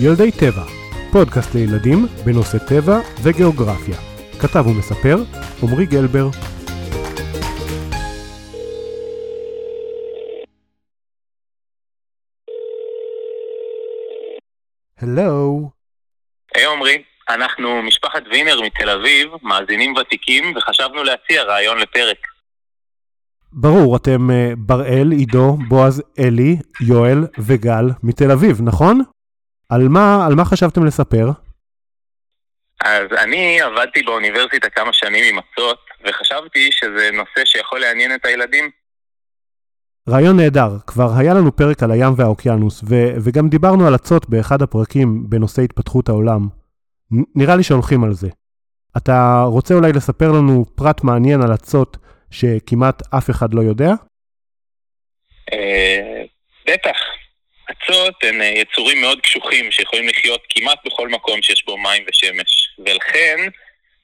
ילדי טבע, פודקאסט לילדים בנושא טבע וגיאוגרפיה. כתב ומספר, עמרי גלבר. הלו. היי עמרי, אנחנו משפחת וינר מתל אביב, מאזינים ותיקים, וחשבנו להציע רעיון לפרק. ברור, אתם uh, בראל, עידו, בועז, אלי, יואל וגל מתל אביב, נכון? על מה, על מה חשבתם לספר? אז אני עבדתי באוניברסיטה כמה שנים עם אצות, וחשבתי שזה נושא שיכול לעניין את הילדים. רעיון נהדר, כבר היה לנו פרק על הים והאוקיינוס, ו- וגם דיברנו על אצות באחד הפרקים בנושא התפתחות העולם. נ- נראה לי שהולכים על זה. אתה רוצה אולי לספר לנו פרט מעניין על אצות שכמעט אף אחד לא יודע? אה, בטח. אצות הן אה, יצורים מאוד קשוחים שיכולים לחיות כמעט בכל מקום שיש בו מים ושמש. ולכן,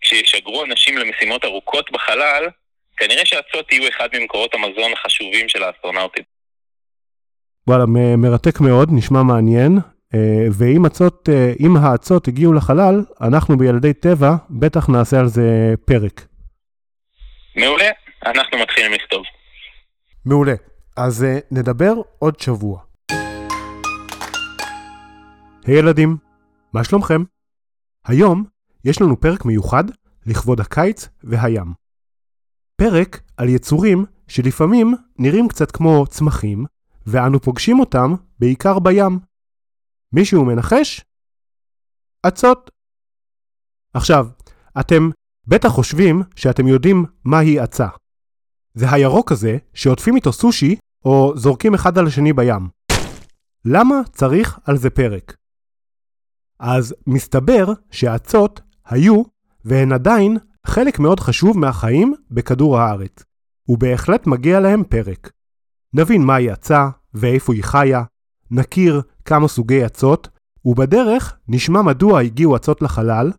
כשישגרו אנשים למשימות ארוכות בחלל, כנראה שאצות יהיו אחד ממקורות המזון החשובים של האסטרונאוטים. וואלה, מרתק מאוד, נשמע מעניין. אה, ואם אצות, אה, אם האצות הגיעו לחלל, אנחנו בילדי טבע בטח נעשה על זה פרק. מעולה, אנחנו מתחילים לכתוב. מעולה. אז נדבר עוד שבוע. היי ילדים, מה שלומכם? היום יש לנו פרק מיוחד לכבוד הקיץ והים. פרק על יצורים שלפעמים נראים קצת כמו צמחים, ואנו פוגשים אותם בעיקר בים. מישהו מנחש? אצות. עכשיו, אתם בטח חושבים שאתם יודעים מהי אצה. זה הירוק הזה שעוטפים איתו סושי או זורקים אחד על השני בים. למה צריך על זה פרק? אז מסתבר שהאצות היו, והן עדיין, חלק מאוד חשוב מהחיים בכדור הארץ, ובהחלט מגיע להם פרק. נבין מהי אצה ואיפה היא חיה, נכיר כמה סוגי אצות, ובדרך נשמע מדוע הגיעו אצות לחלל,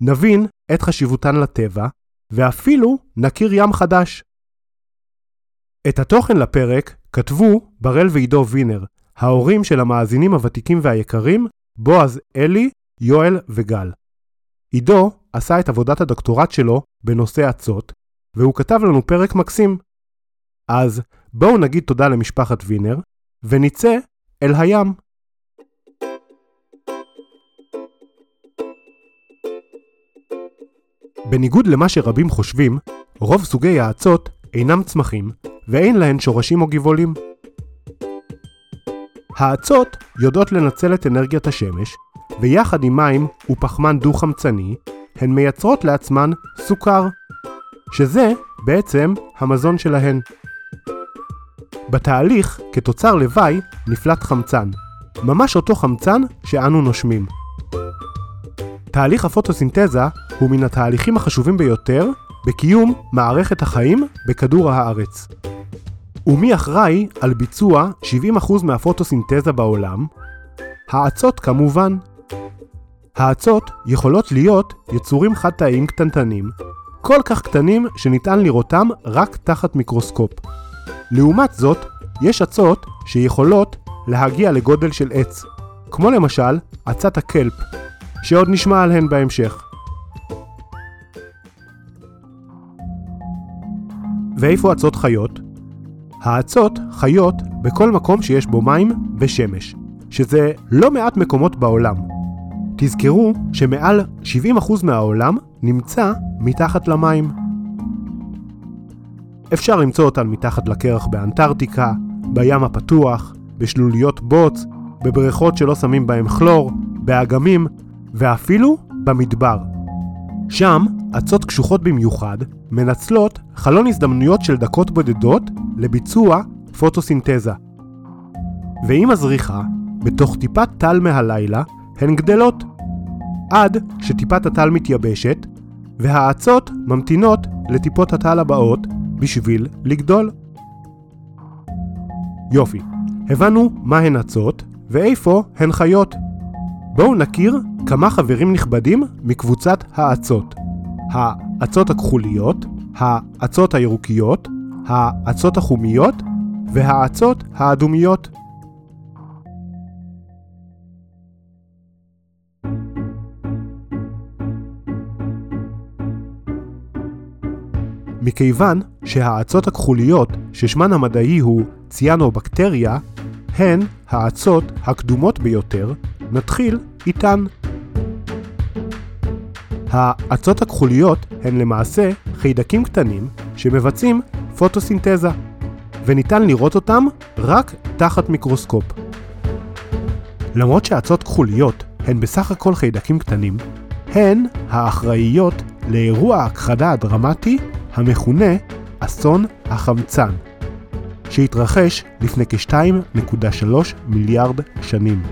נבין את חשיבותן לטבע, ואפילו נכיר ים חדש. את התוכן לפרק כתבו בראל ועידו וינר, ההורים של המאזינים הוותיקים והיקרים, בועז אלי, יואל וגל. עידו עשה את עבודת הדוקטורט שלו בנושא אצות, והוא כתב לנו פרק מקסים. אז בואו נגיד תודה למשפחת וינר, ונצא אל הים. בניגוד למה שרבים חושבים, רוב סוגי האצות אינם צמחים, ואין להן שורשים או גבעולים. האצות יודעות לנצל את אנרגיית השמש, ויחד עם מים ופחמן דו-חמצני, הן מייצרות לעצמן סוכר, שזה בעצם המזון שלהן. בתהליך, כתוצר לוואי, נפלט חמצן, ממש אותו חמצן שאנו נושמים. תהליך הפוטוסינתזה הוא מן התהליכים החשובים ביותר בקיום מערכת החיים בכדור הארץ. ומי אחראי על ביצוע 70% מהפוטוסינתזה בעולם? האצות כמובן. האצות יכולות להיות יצורים חד-תאיים קטנטנים, כל כך קטנים שניתן לראותם רק תחת מיקרוסקופ. לעומת זאת, יש אצות שיכולות להגיע לגודל של עץ, כמו למשל אצת הקלפ, שעוד נשמע עליהן בהמשך. ואיפה אצות חיות? האצות חיות בכל מקום שיש בו מים ושמש, שזה לא מעט מקומות בעולם. תזכרו שמעל 70% מהעולם נמצא מתחת למים. אפשר למצוא אותן מתחת לקרח באנטארקטיקה, בים הפתוח, בשלוליות בוץ, בבריכות שלא שמים בהם כלור, באגמים, ואפילו במדבר. שם, אצות קשוחות במיוחד מנצלות חלון הזדמנויות של דקות בודדות לביצוע פוטוסינתזה. ועם הזריחה, בתוך טיפת טל מהלילה, הן גדלות. עד שטיפת הטל מתייבשת, והאצות ממתינות לטיפות הטל הבאות בשביל לגדול. יופי, הבנו מה הן אצות ואיפה הן חיות. בואו נכיר כמה חברים נכבדים מקבוצת האצות. האצות הכחוליות, האצות הירוקיות, האצות החומיות והאצות האדומיות. מכיוון שהאצות הכחוליות, ששמן המדעי הוא ציאנובקטריה, הן האצות הקדומות ביותר נתחיל איתן. האצות הכחוליות הן למעשה חיידקים קטנים שמבצעים פוטוסינתזה, וניתן לראות אותם רק תחת מיקרוסקופ. למרות שאצות כחוליות הן בסך הכל חיידקים קטנים, הן האחראיות לאירוע ההכחדה הדרמטי המכונה אסון החמצן, שהתרחש לפני כ-2.3 מיליארד שנים.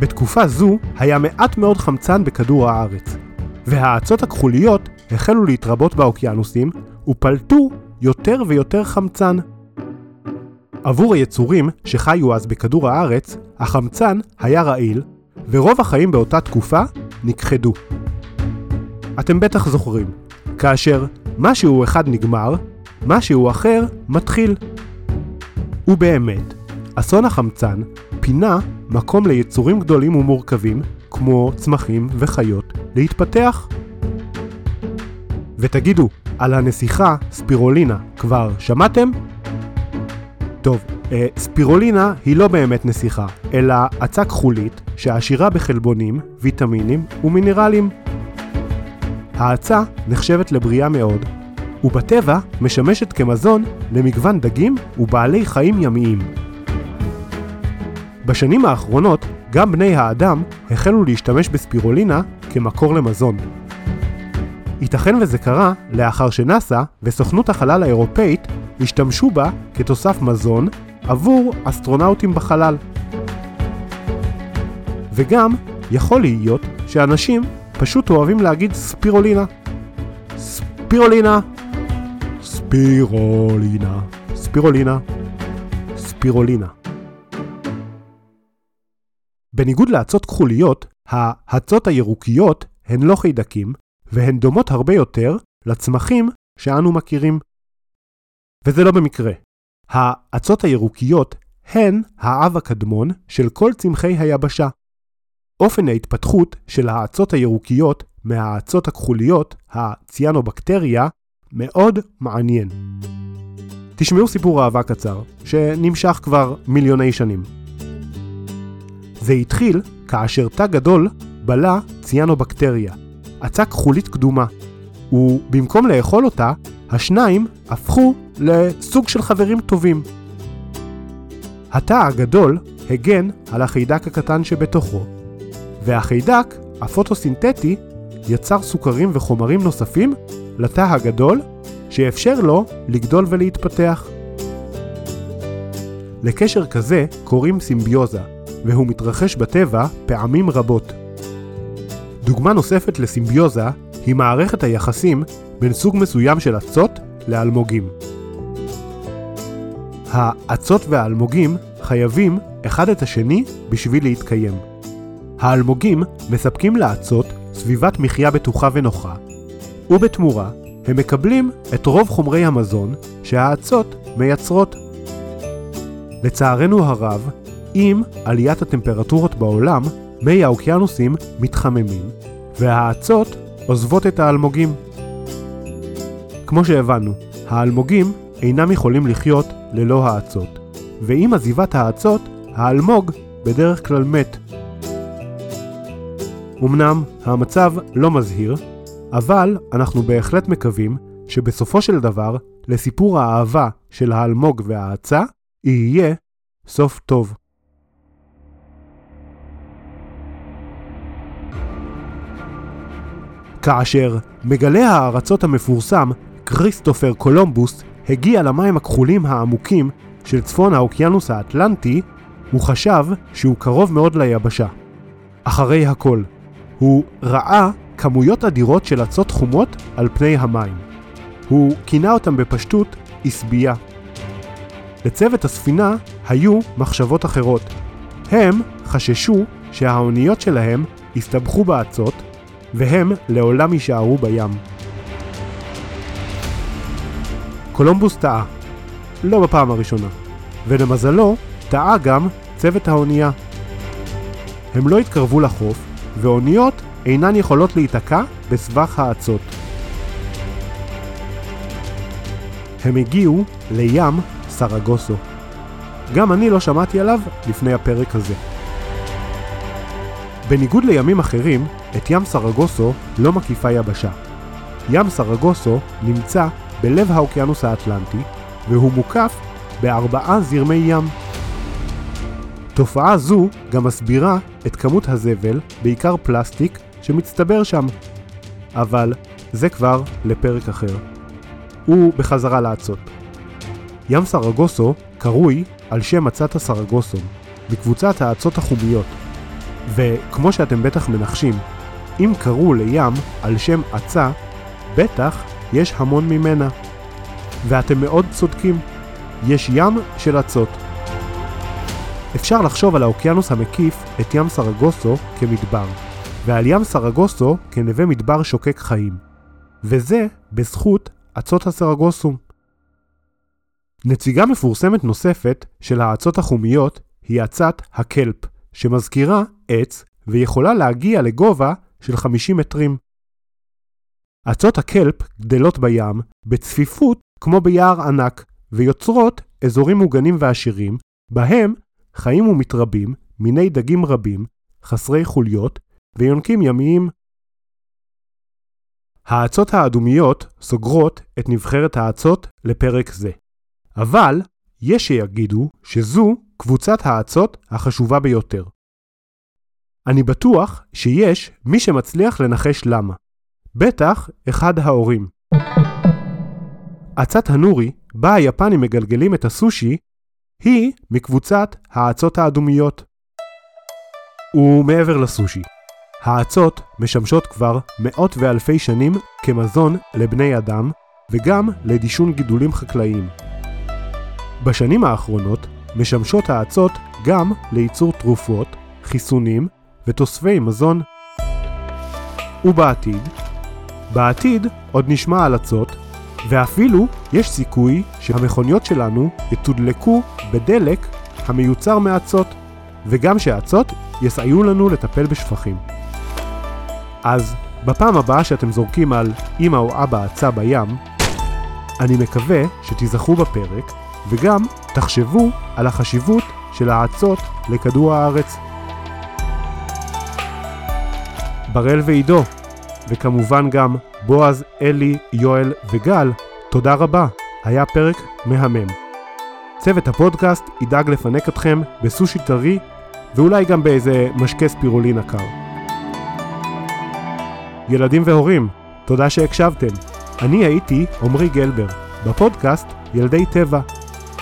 בתקופה זו היה מעט מאוד חמצן בכדור הארץ, והאצות הכחוליות החלו להתרבות באוקיינוסים ופלטו יותר ויותר חמצן. עבור היצורים שחיו אז בכדור הארץ, החמצן היה רעיל, ורוב החיים באותה תקופה נכחדו. אתם בטח זוכרים, כאשר משהו אחד נגמר, משהו אחר מתחיל. ובאמת, אסון החמצן פינה מקום ליצורים גדולים ומורכבים, כמו צמחים וחיות, להתפתח. ותגידו, על הנסיכה ספירולינה כבר שמעתם? טוב, אה, ספירולינה היא לא באמת נסיכה, אלא עצה כחולית שעשירה בחלבונים, ויטמינים ומינרלים. העצה נחשבת לבריאה מאוד, ובטבע משמשת כמזון למגוון דגים ובעלי חיים ימיים. בשנים האחרונות, גם בני האדם החלו להשתמש בספירולינה כמקור למזון. ייתכן וזה קרה לאחר שנאס"א וסוכנות החלל האירופאית השתמשו בה כתוסף מזון עבור אסטרונאוטים בחלל. וגם יכול להיות שאנשים פשוט אוהבים להגיד ספירולינה. ספירולינה. ספירולינה. ספירולינה. ספירולינה. בניגוד לאצות כחוליות, האצות הירוקיות הן לא חיידקים, והן דומות הרבה יותר לצמחים שאנו מכירים. וזה לא במקרה. האצות הירוקיות הן האב הקדמון של כל צמחי היבשה. אופן ההתפתחות של האצות הירוקיות מהאצות הכחוליות, הציאנובקטריה, מאוד מעניין. תשמעו סיפור אהבה קצר, שנמשך כבר מיליוני שנים. זה התחיל כאשר תא גדול בלע ציאנובקטריה, עצה כחולית קדומה, ובמקום לאכול אותה, השניים הפכו לסוג של חברים טובים. התא הגדול הגן על החיידק הקטן שבתוכו, והחיידק, הפוטוסינתטי, יצר סוכרים וחומרים נוספים לתא הגדול, שאפשר לו לגדול ולהתפתח. לקשר כזה קוראים סימביוזה, והוא מתרחש בטבע פעמים רבות. דוגמה נוספת לסימביוזה היא מערכת היחסים בין סוג מסוים של אצות לאלמוגים. האצות והאלמוגים חייבים אחד את השני בשביל להתקיים. האלמוגים מספקים לאצות סביבת מחיה בטוחה ונוחה, ובתמורה הם מקבלים את רוב חומרי המזון שהאצות מייצרות. לצערנו הרב, עם עליית הטמפרטורות בעולם, מי האוקיינוסים מתחממים, והאצות עוזבות את האלמוגים. כמו שהבנו, האלמוגים אינם יכולים לחיות ללא האצות, ועם עזיבת האצות, האלמוג בדרך כלל מת. אמנם המצב לא מזהיר, אבל אנחנו בהחלט מקווים שבסופו של דבר, לסיפור האהבה של האלמוג והאצה, יהיה סוף טוב. כאשר מגלה הארצות המפורסם, כריסטופר קולומבוס, הגיע למים הכחולים העמוקים של צפון האוקיינוס האטלנטי, הוא חשב שהוא קרוב מאוד ליבשה. אחרי הכל, הוא ראה כמויות אדירות של אצות חומות על פני המים. הוא כינה אותם בפשטות עשבייה. לצוות הספינה היו מחשבות אחרות. הם חששו שהאוניות שלהם הסתבכו באצות והם לעולם יישארו בים. קולומבוס טעה, לא בפעם הראשונה, ולמזלו טעה גם צוות האונייה. הם לא התקרבו לחוף, ואוניות אינן יכולות להיתקע בסבך האצות. הם הגיעו לים סרגוסו. גם אני לא שמעתי עליו לפני הפרק הזה. בניגוד לימים אחרים, את ים סרגוסו לא מקיפה יבשה. ים סרגוסו נמצא בלב האוקיינוס האטלנטי, והוא מוקף בארבעה זרמי ים. תופעה זו גם מסבירה את כמות הזבל, בעיקר פלסטיק, שמצטבר שם. אבל זה כבר לפרק אחר. ובחזרה לאצות. ים סרגוסו קרוי על שם אצת הסרגוסום, בקבוצת האצות החומיות. וכמו שאתם בטח מנחשים, אם קראו לים על שם אצה, בטח יש המון ממנה. ואתם מאוד צודקים, יש ים של אצות. אפשר לחשוב על האוקיינוס המקיף את ים סרגוסו כמדבר, ועל ים סרגוסו כנווה מדבר שוקק חיים. וזה בזכות אצות הסרגוסום. נציגה מפורסמת נוספת של האצות החומיות היא אצת הקלפ, שמזכירה עץ ויכולה להגיע לגובה של 50 מטרים. אצות הקלפ גדלות בים בצפיפות כמו ביער ענק, ויוצרות אזורים מוגנים ועשירים, בהם חיים ומתרבים מיני דגים רבים, חסרי חוליות ויונקים ימיים. האצות האדומיות סוגרות את נבחרת האצות לפרק זה. אבל יש שיגידו שזו קבוצת האצות החשובה ביותר. אני בטוח שיש מי שמצליח לנחש למה. בטח אחד ההורים. אצת הנורי, בה היפנים מגלגלים את הסושי, היא מקבוצת האצות האדומיות. ומעבר לסושי, האצות משמשות כבר מאות ואלפי שנים כמזון לבני אדם וגם לדישון גידולים חקלאיים. בשנים האחרונות משמשות האצות גם לייצור תרופות, חיסונים ותוספי מזון. ובעתיד? בעתיד עוד נשמע על אצות, ואפילו יש סיכוי שהמכוניות שלנו יתודלקו בדלק המיוצר מאצות, וגם שהאצות יסייעו לנו לטפל בשפכים. אז בפעם הבאה שאתם זורקים על אמא או אבא אצה בים, אני מקווה שתיזכרו בפרק וגם תחשבו על החשיבות של האצות לכדור הארץ. בראל ועידו, וכמובן גם בועז, אלי, יואל וגל, תודה רבה, היה פרק מהמם. צוות הפודקאסט ידאג לפנק אתכם בסושי טרי ואולי גם באיזה משקה ספירולינה קר. ילדים והורים, תודה שהקשבתם. אני הייתי עמרי גלבר, בפודקאסט ילדי טבע.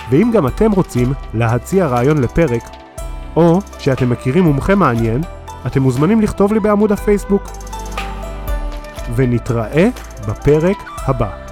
ואם גם אתם רוצים להציע רעיון לפרק, או שאתם מכירים מומחה מעניין, אתם מוזמנים לכתוב לי בעמוד הפייסבוק. ונתראה בפרק הבא.